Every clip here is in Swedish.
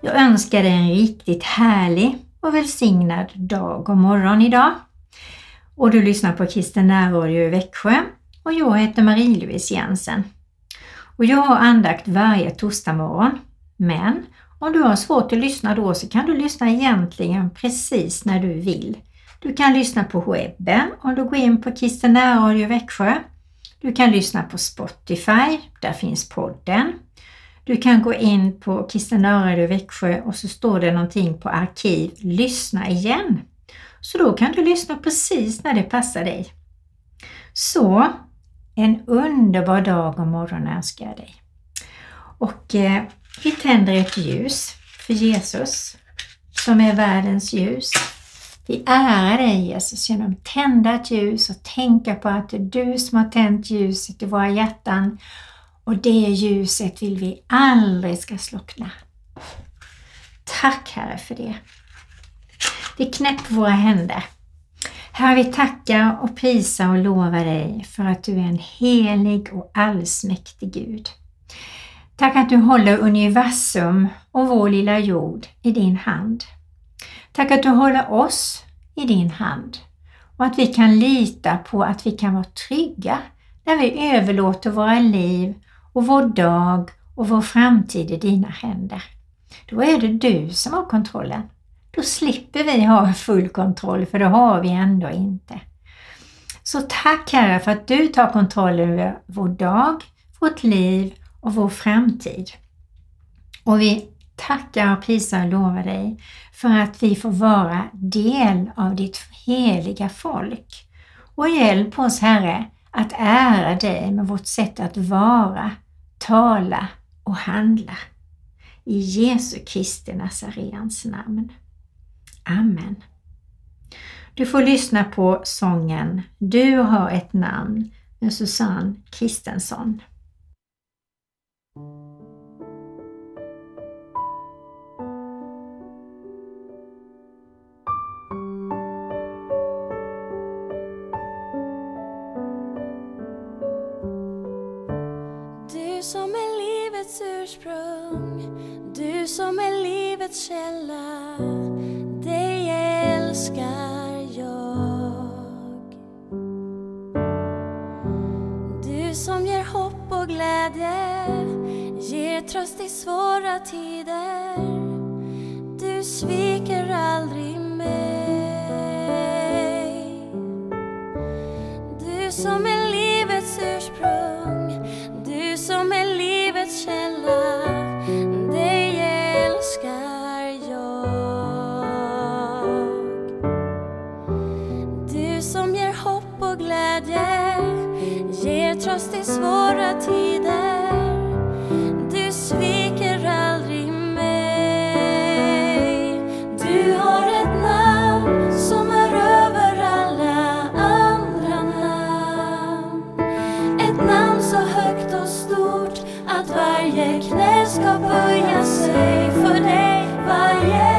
Jag önskar dig en riktigt härlig och välsignad dag och morgon idag. Och du lyssnar på Kristen närradio i Växjö och jag heter Marie-Louise Jensen. Och jag har andakt varje torsdag morgon. Men om du har svårt att lyssna då så kan du lyssna egentligen precis när du vill. Du kan lyssna på webben om du går in på Kristen närradio Växjö. Du kan lyssna på Spotify, där finns podden. Du kan gå in på Kristen i Växjö och så står det någonting på arkiv, lyssna igen. Så då kan du lyssna precis när det passar dig. Så, en underbar dag och morgon önskar jag dig. Och eh, vi tänder ett ljus för Jesus som är världens ljus. Vi ärar dig Jesus genom att tända ett ljus och tänka på att det är du som har tänt ljuset i våra hjärtan och det ljuset vill vi aldrig ska slockna. Tack Herre för det. Vi knäpper våra händer. Herre, vi tackar och prisar och lovar dig för att du är en helig och allsmäktig Gud. Tack att du håller universum och vår lilla jord i din hand. Tack att du håller oss i din hand och att vi kan lita på att vi kan vara trygga när vi överlåter våra liv och vår dag och vår framtid i dina händer. Då är det du som har kontrollen. Då slipper vi ha full kontroll för det har vi ändå inte. Så tack Herre för att du tar kontroll över vår dag, vårt liv och vår framtid. Och vi tackar och prisar och lovar dig för att vi får vara del av ditt heliga folk. Och hjälp oss Herre att ära dig med vårt sätt att vara, tala och handla. I Jesu Kristi nasareans namn. Amen. Du får lyssna på sången Du har ett namn med Susanne Kristensson. Du som är livets källa, dig älskar jag. Du som ger hopp och glädje, ger tröst i svåra tider. Du sviker aldrig mig. Du som svåra tider. Du sviker aldrig mig. Du har ett namn som är över alla andra namn. Ett namn så högt och stort att varje knä ska böja sig för dig. Varje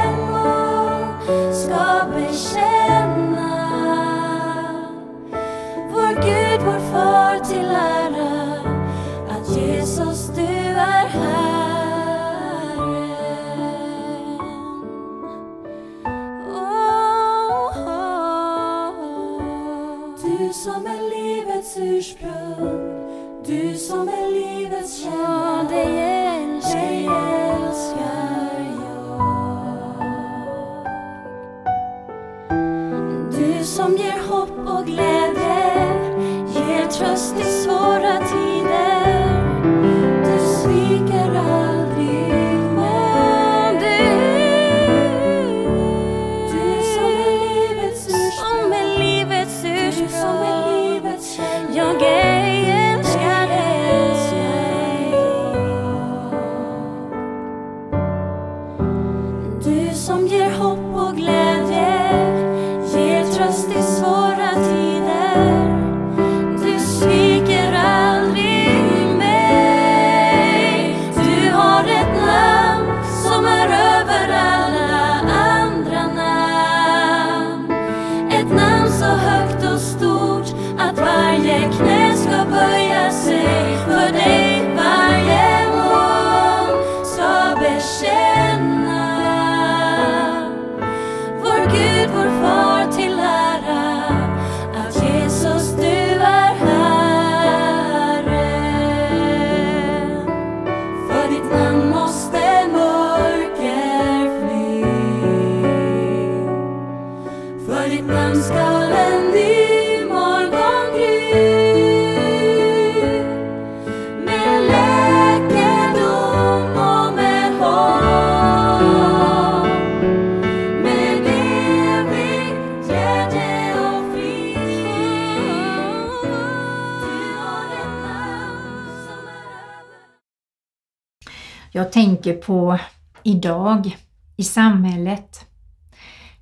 tänker på idag i samhället.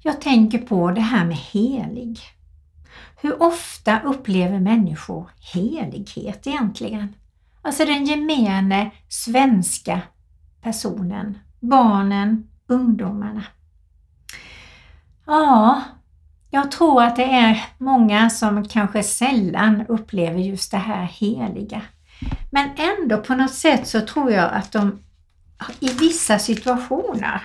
Jag tänker på det här med helig. Hur ofta upplever människor helighet egentligen? Alltså den gemene svenska personen, barnen, ungdomarna. Ja, jag tror att det är många som kanske sällan upplever just det här heliga. Men ändå på något sätt så tror jag att de i vissa situationer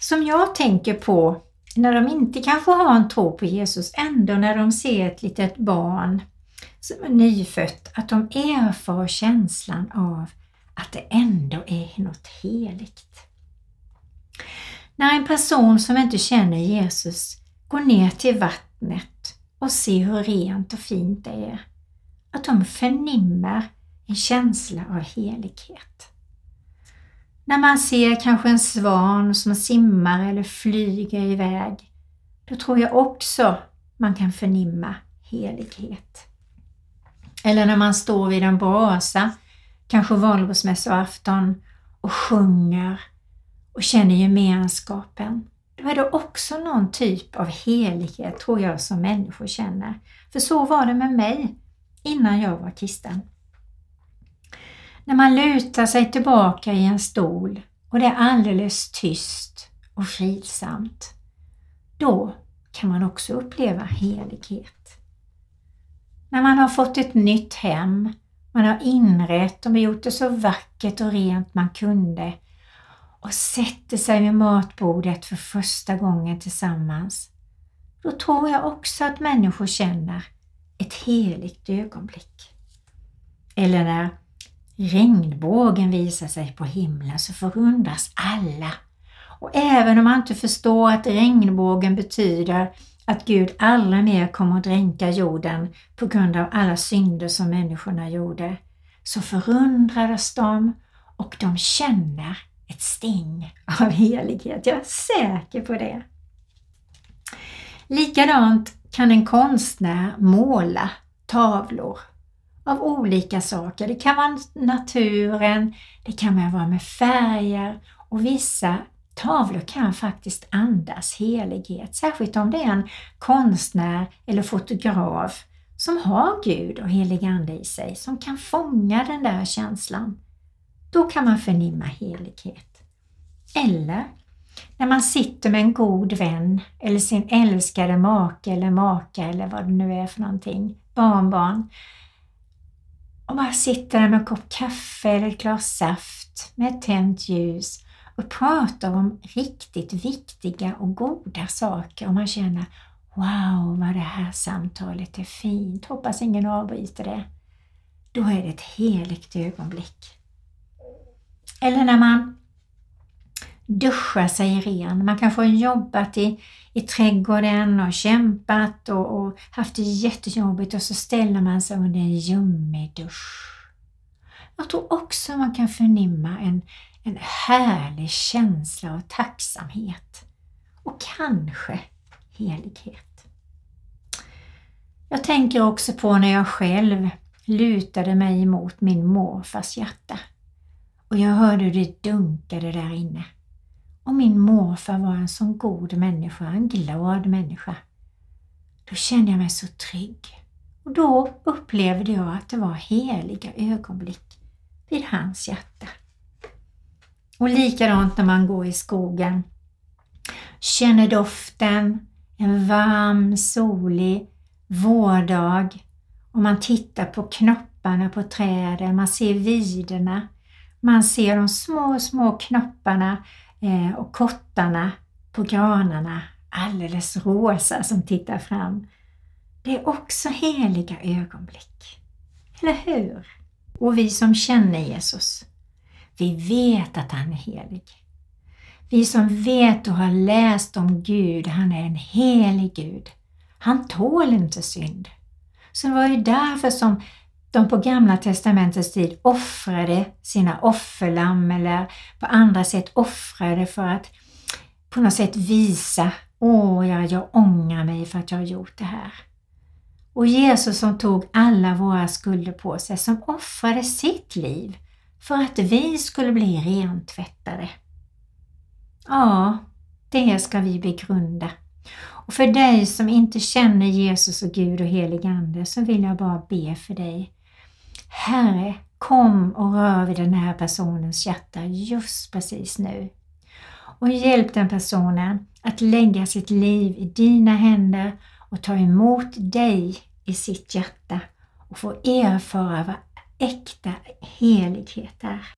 som jag tänker på när de inte kanske har en tro på Jesus, ändå när de ser ett litet barn som är nyfött, att de erfar känslan av att det ändå är något heligt. När en person som inte känner Jesus går ner till vattnet och ser hur rent och fint det är, att de förnimmer en känsla av helighet. När man ser kanske en svan som simmar eller flyger iväg, då tror jag också man kan förnimma helighet. Eller när man står vid en brasa, kanske valborgsmässoafton och sjunger och känner gemenskapen. Då är det också någon typ av helighet tror jag som människor känner. För så var det med mig innan jag var kristen. När man lutar sig tillbaka i en stol och det är alldeles tyst och fridsamt, då kan man också uppleva helighet. När man har fått ett nytt hem, man har inrett och gjort det så vackert och rent man kunde och sätter sig vid matbordet för första gången tillsammans, då tror jag också att människor känner ett heligt ögonblick. Eller när regnbågen visar sig på himlen så förundras alla. Och även om man inte förstår att regnbågen betyder att Gud aldrig mer kommer att dränka jorden på grund av alla synder som människorna gjorde, så förundrades de och de känner ett sting av helighet. Jag är säker på det. Likadant kan en konstnär måla tavlor av olika saker. Det kan vara naturen, det kan vara med färger och vissa tavlor kan faktiskt andas helighet, särskilt om det är en konstnär eller fotograf som har Gud och helig Ande i sig, som kan fånga den där känslan. Då kan man förnimma helighet. Eller när man sitter med en god vän eller sin älskade make eller maka eller vad det nu är för någonting, barnbarn, och bara sitter där med en kopp kaffe eller ett glas saft med ett tänt ljus och pratar om riktigt viktiga och goda saker och man känner Wow, vad det här samtalet är fint. Hoppas ingen avbryter det. Då är det ett heligt ögonblick. Eller när man duscha sig ren. Man kanske har jobbat i, i trädgården och kämpat och, och haft det jättejobbigt och så ställer man sig under en ljummen dusch. Jag tror också man kan förnimma en, en härlig känsla av tacksamhet och kanske helighet. Jag tänker också på när jag själv lutade mig mot min morfars hjärta och jag hörde hur det dunkade där inne. Och min morfar var en sån god människa, en glad människa. Då kände jag mig så trygg. Och då upplevde jag att det var heliga ögonblick vid hans hjärta. Och likadant när man går i skogen. Känner doften, en varm, solig vårdag och man tittar på knopparna på träden, man ser viderna, man ser de små, små knopparna eh, och kottarna på granarna alldeles rosa som tittar fram. Det är också heliga ögonblick. Eller hur? Och vi som känner Jesus, vi vet att han är helig. Vi som vet och har läst om Gud, han är en helig Gud. Han tål inte synd. Så det var ju därför som de på Gamla Testamentets tid offrade sina offerlamm eller på andra sätt offrade för att på något sätt visa Åh, jag, jag ångrar mig för att jag har gjort det här. Och Jesus som tog alla våra skulder på sig, som offrade sitt liv för att vi skulle bli rentvättade. Ja, det ska vi begrunda. Och för dig som inte känner Jesus och Gud och helig Ande så vill jag bara be för dig. Herre, kom och rör vid den här personens hjärta just precis nu. Och hjälp den personen att lägga sitt liv i dina händer och ta emot dig i sitt hjärta och få erfara vad äkta helighet är.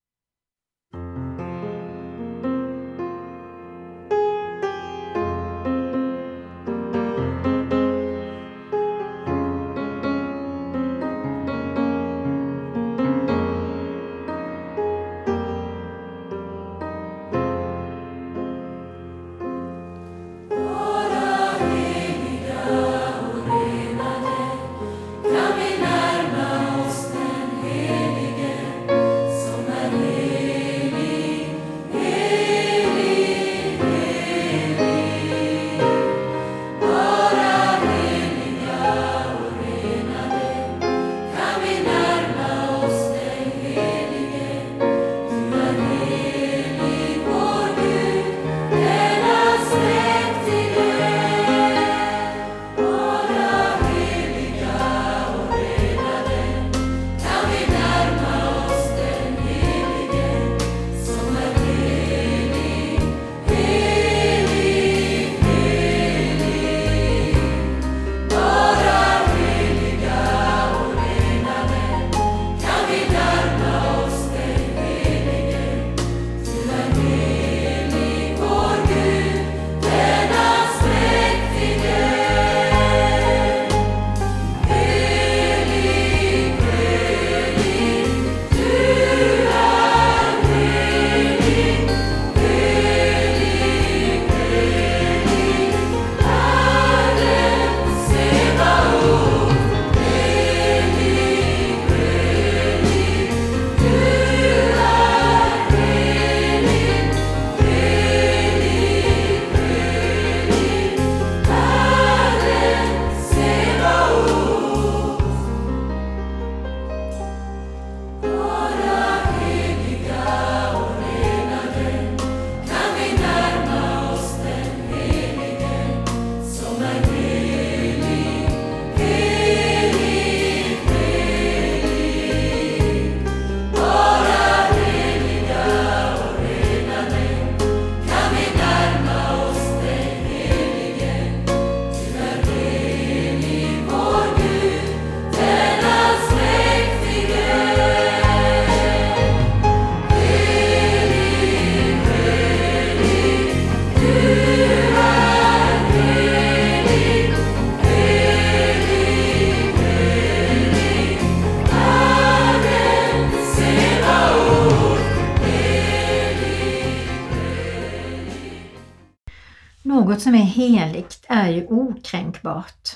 Som är heligt är ju okränkbart,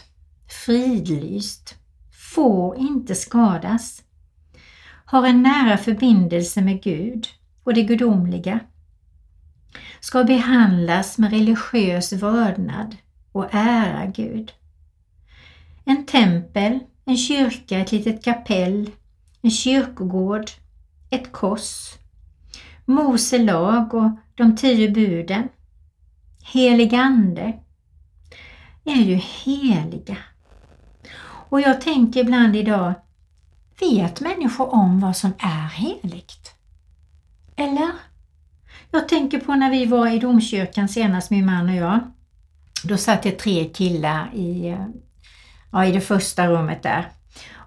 fridlyst, får inte skadas, har en nära förbindelse med Gud och det gudomliga, ska behandlas med religiös vördnad och ära Gud. En tempel, en kyrka, ett litet kapell, en kyrkogård, ett kors, Mose lag och de tio buden, helig ande är ju heliga. Och jag tänker ibland idag, vet människor om vad som är heligt? Eller? Jag tänker på när vi var i domkyrkan senast, min man och jag. Då satt det tre killar i, ja, i det första rummet där.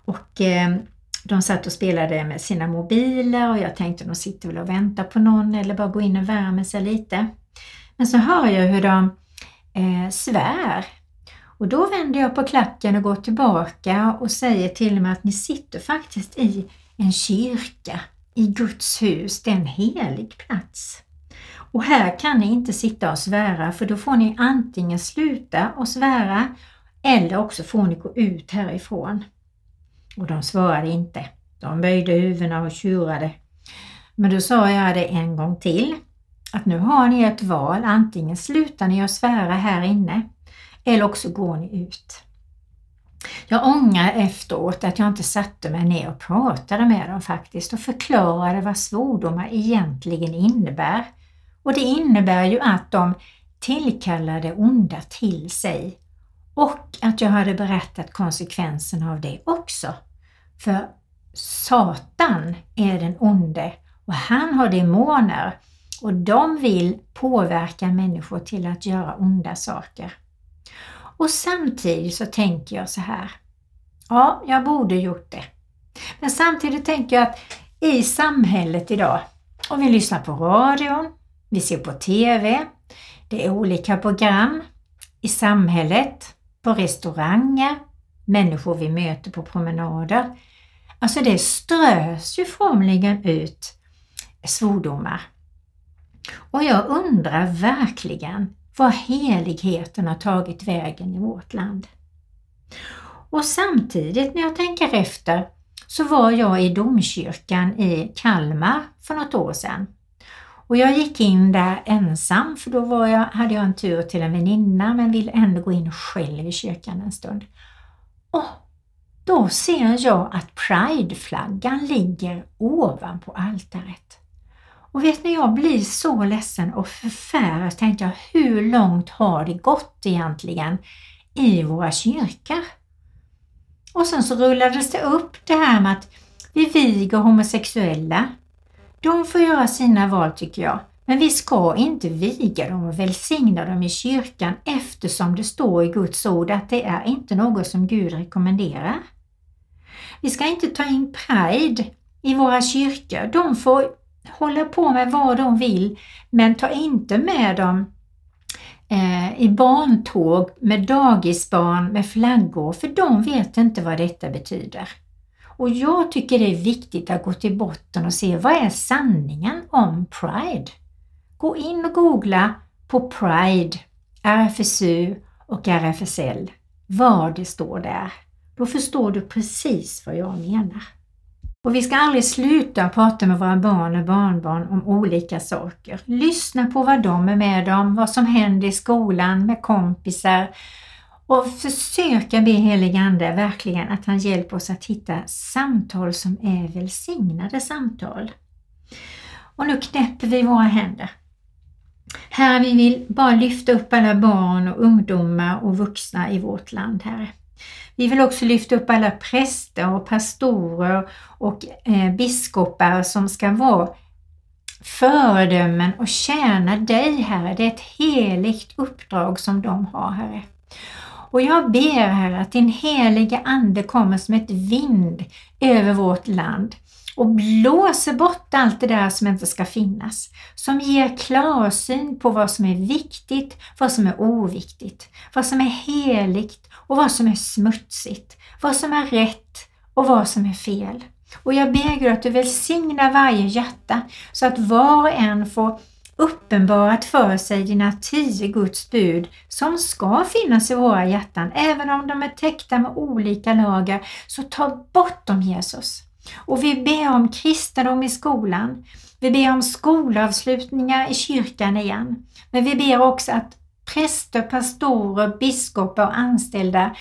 Och eh, de satt och spelade med sina mobiler och jag tänkte de sitter väl och väntar på någon eller bara går in och värmer sig lite. Men så hör jag hur de eh, svär. Och då vänder jag på klacken och går tillbaka och säger till dem att ni sitter faktiskt i en kyrka, i Guds hus, det är en helig plats. Och här kan ni inte sitta och svära för då får ni antingen sluta och svära eller också får ni gå ut härifrån. Och de svarade inte. De böjde huvudena och tjurade. Men då sa jag det en gång till att nu har ni ett val, antingen slutar ni att svära här inne eller också går ni ut. Jag ångrar efteråt att jag inte satte mig ner och pratade med dem faktiskt och förklarade vad svordomar egentligen innebär. Och det innebär ju att de tillkallade onda till sig och att jag hade berättat konsekvenserna av det också. För Satan är den onde och han har demoner och de vill påverka människor till att göra onda saker. Och samtidigt så tänker jag så här. Ja, jag borde gjort det. Men samtidigt tänker jag att i samhället idag, om vi lyssnar på radion, vi ser på TV, det är olika program i samhället, på restauranger, människor vi möter på promenader. Alltså det strös ju formligen ut svordomar. Och jag undrar verkligen var heligheten har tagit vägen i vårt land. Och samtidigt när jag tänker efter så var jag i domkyrkan i Kalmar för något år sedan. Och jag gick in där ensam för då var jag, hade jag en tur till en väninna men ville ändå gå in själv i kyrkan en stund. Och då ser jag att prideflaggan ligger ovanpå altaret. Och vet ni, jag blir så ledsen och förfärad. Tänkte jag, hur långt har det gått egentligen i våra kyrkor? Och sen så rullades det upp det här med att vi viger homosexuella. De får göra sina val tycker jag. Men vi ska inte viga dem och välsigna dem i kyrkan eftersom det står i Guds ord att det är inte något som Gud rekommenderar. Vi ska inte ta in pride i våra kyrkor. De får hålla på med vad de vill men ta inte med dem eh, i barntåg med dagisbarn med flaggor för de vet inte vad detta betyder. Och jag tycker det är viktigt att gå till botten och se vad är sanningen om Pride? Gå in och googla på Pride, RFSU och RFSL, vad det står där. Då förstår du precis vad jag menar. Och vi ska aldrig sluta prata med våra barn och barnbarn om olika saker. Lyssna på vad de är med om, vad som händer i skolan med kompisar och försöka be helig Ande verkligen att han hjälper oss att hitta samtal som är välsignade samtal. Och nu knäpper vi våra händer. Herre, vi vill bara lyfta upp alla barn och ungdomar och vuxna i vårt land, Herre. Vi vill också lyfta upp alla präster och pastorer och eh, biskopar som ska vara föredömen och tjäna dig Herre. Det är ett heligt uppdrag som de har Herre. Och jag ber Herre att din heliga Ande kommer som ett vind över vårt land och blåser bort allt det där som inte ska finnas. Som ger klarsyn på vad som är viktigt, vad som är oviktigt, vad som är heligt och vad som är smutsigt, vad som är rätt och vad som är fel. Och jag ber Gud att du välsignar varje hjärta så att var och en får uppenbarat för sig dina tio Guds bud som ska finnas i våra hjärtan. Även om de är täckta med olika lager så ta bort dem Jesus. Och vi ber om kristendom i skolan. Vi ber om skolavslutningar i kyrkan igen. Men vi ber också att präster, pastorer, biskopar och anställda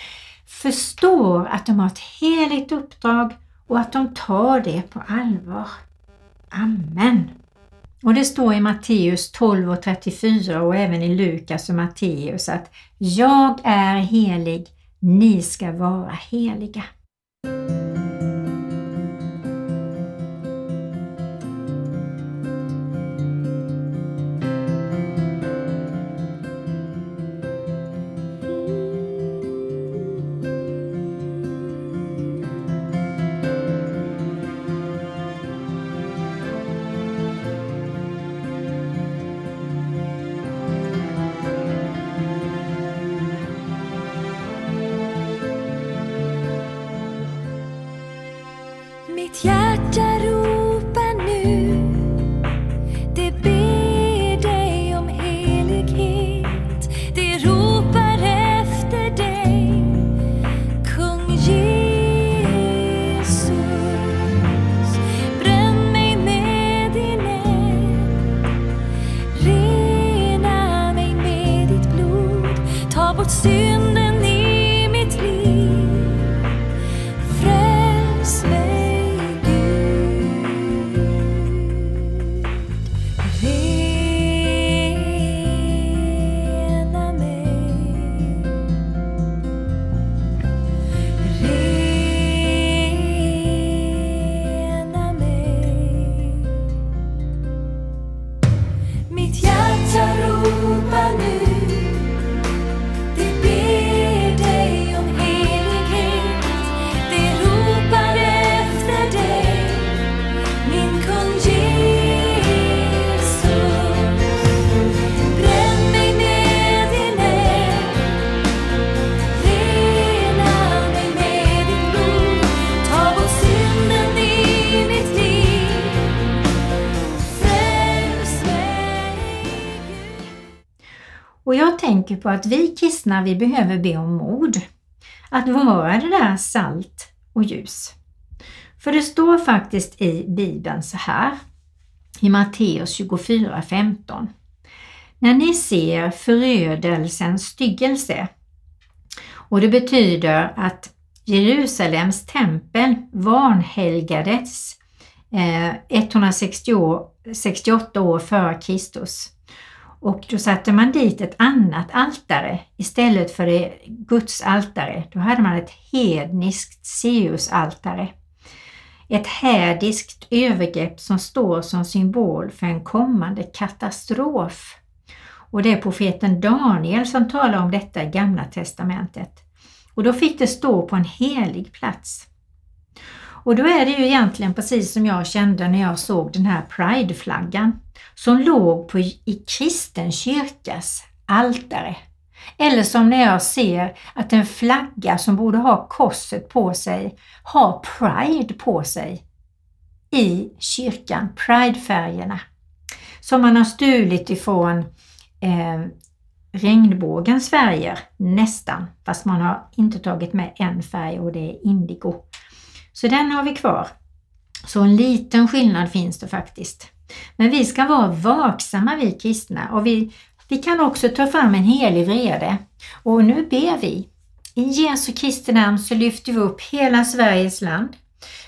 förstår att de har ett heligt uppdrag och att de tar det på allvar. Amen. Och det står i Matteus 12 och 34 och även i Lukas och Matteus att Jag är helig, ni ska vara heliga. Tänker på att vi kristna, vi behöver be om mod. Att vara det där salt och ljus. För det står faktiskt i Bibeln så här i Matteus 24.15. När ni ser förödelsens styggelse och det betyder att Jerusalems tempel vanhelgades eh, 168 år före Kristus. Och då satte man dit ett annat altare istället för det Guds altare. Då hade man ett hedniskt Seusaltare. Ett hädiskt övergrepp som står som symbol för en kommande katastrof. Och det är profeten Daniel som talar om detta i Gamla testamentet. Och då fick det stå på en helig plats. Och då är det ju egentligen precis som jag kände när jag såg den här prideflaggan som låg på i kristen kyrkas altare. Eller som när jag ser att en flagga som borde ha korset på sig har Pride på sig i kyrkan, Pridefärgerna. Som man har stulit ifrån eh, regnbågens färger, nästan, fast man har inte tagit med en färg och det är indigo. Så den har vi kvar. Så en liten skillnad finns det faktiskt. Men vi ska vara vaksamma vi kristna och vi, vi kan också ta fram en helig vrede. Och nu ber vi. I Jesu Kristi namn så lyfter vi upp hela Sveriges land.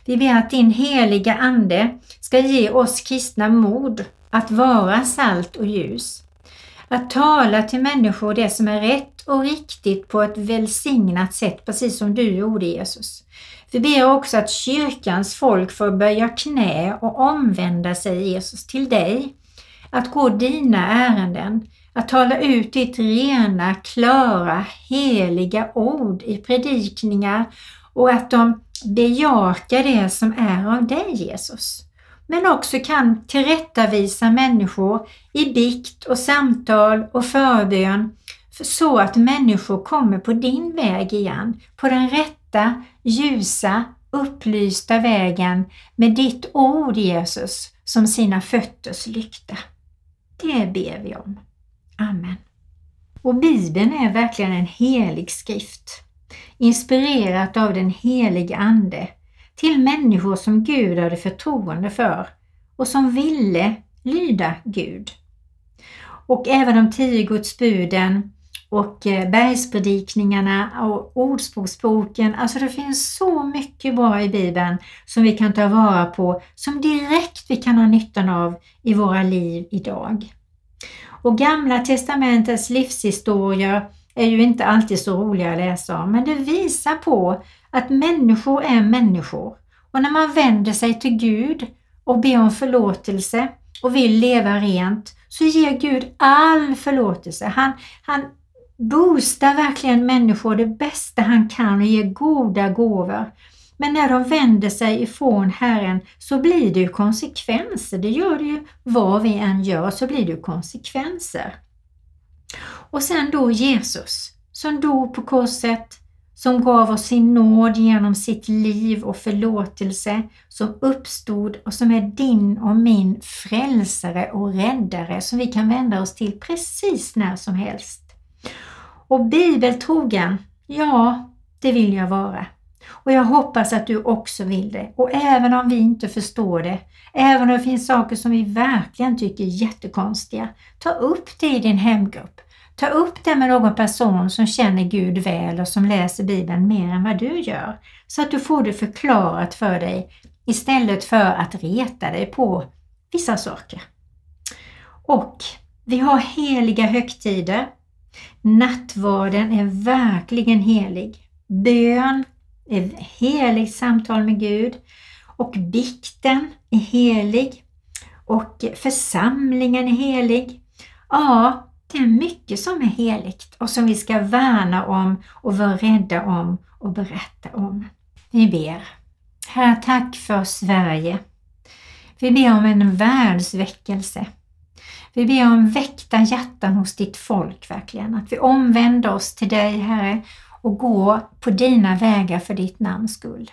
Vi ber att din heliga Ande ska ge oss kristna mod att vara salt och ljus. Att tala till människor det som är rätt och riktigt på ett välsignat sätt, precis som du gjorde Jesus. Vi ber också att kyrkans folk får böja knä och omvända sig Jesus till dig. Att gå dina ärenden, att tala ut ditt rena, klara, heliga ord i predikningar och att de bejakar det som är av dig Jesus. Men också kan tillrättavisa människor i bikt och samtal och förbön så att människor kommer på din väg igen, på den rätta, ljusa, upplysta vägen med ditt ord Jesus som sina fötters lykta. Det ber vi om. Amen. Och Bibeln är verkligen en helig skrift, inspirerat av den helige Ande till människor som Gud hade förtroende för och som ville lyda Gud. Och även de tio Guds buden och eh, bergspredikningarna och Ordspråksboken. Alltså det finns så mycket bra i Bibeln som vi kan ta vara på, som direkt vi kan ha nyttan av i våra liv idag. Och Gamla testamentets livshistorier är ju inte alltid så roliga att läsa om, men det visar på att människor är människor. Och när man vänder sig till Gud och ber om förlåtelse och vill leva rent så ger Gud all förlåtelse. Han, han boostar verkligen människor det bästa han kan och ger goda gåvor. Men när de vänder sig ifrån Herren så blir det ju konsekvenser. Det gör det ju vad vi än gör så blir det ju konsekvenser. Och sen då Jesus som dog på korset, som gav oss sin nåd genom sitt liv och förlåtelse, som uppstod och som är din och min frälsare och räddare som vi kan vända oss till precis när som helst. Och bibeltrogen, ja, det vill jag vara. Och jag hoppas att du också vill det. Och även om vi inte förstår det, även om det finns saker som vi verkligen tycker är jättekonstiga, ta upp det i din hemgrupp. Ta upp det med någon person som känner Gud väl och som läser Bibeln mer än vad du gör, så att du får det förklarat för dig istället för att reta dig på vissa saker. Och vi har heliga högtider Nattvarden är verkligen helig. Bön är heligt samtal med Gud och bikten är helig och församlingen är helig. Ja, det är mycket som är heligt och som vi ska värna om och vara rädda om och berätta om. Vi ber. Herre, tack för Sverige. Vi ber om en världsväckelse. Vi ber om väckta hjärtan hos ditt folk verkligen, att vi omvänder oss till dig Herre och går på dina vägar för ditt namns skull.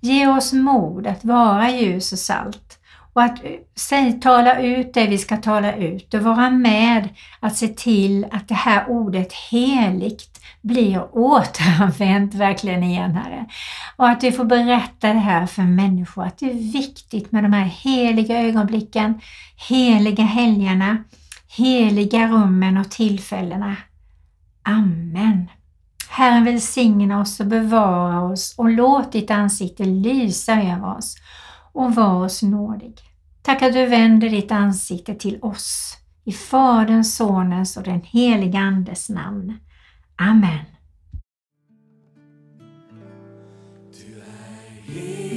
Ge oss mod att vara ljus och salt och att säg, tala ut det vi ska tala ut och vara med att se till att det här ordet heligt blir återanvänt verkligen igen Herre. Och att vi får berätta det här för människor, att det är viktigt med de här heliga ögonblicken, heliga helgerna, heliga rummen och tillfällena. Amen. Herren välsigna oss och bevara oss och låt ditt ansikte lysa över oss och var oss nådig. Tack att du vänder ditt ansikte till oss. I Faderns, Sonens och den heliga Andes namn. Amen. Du är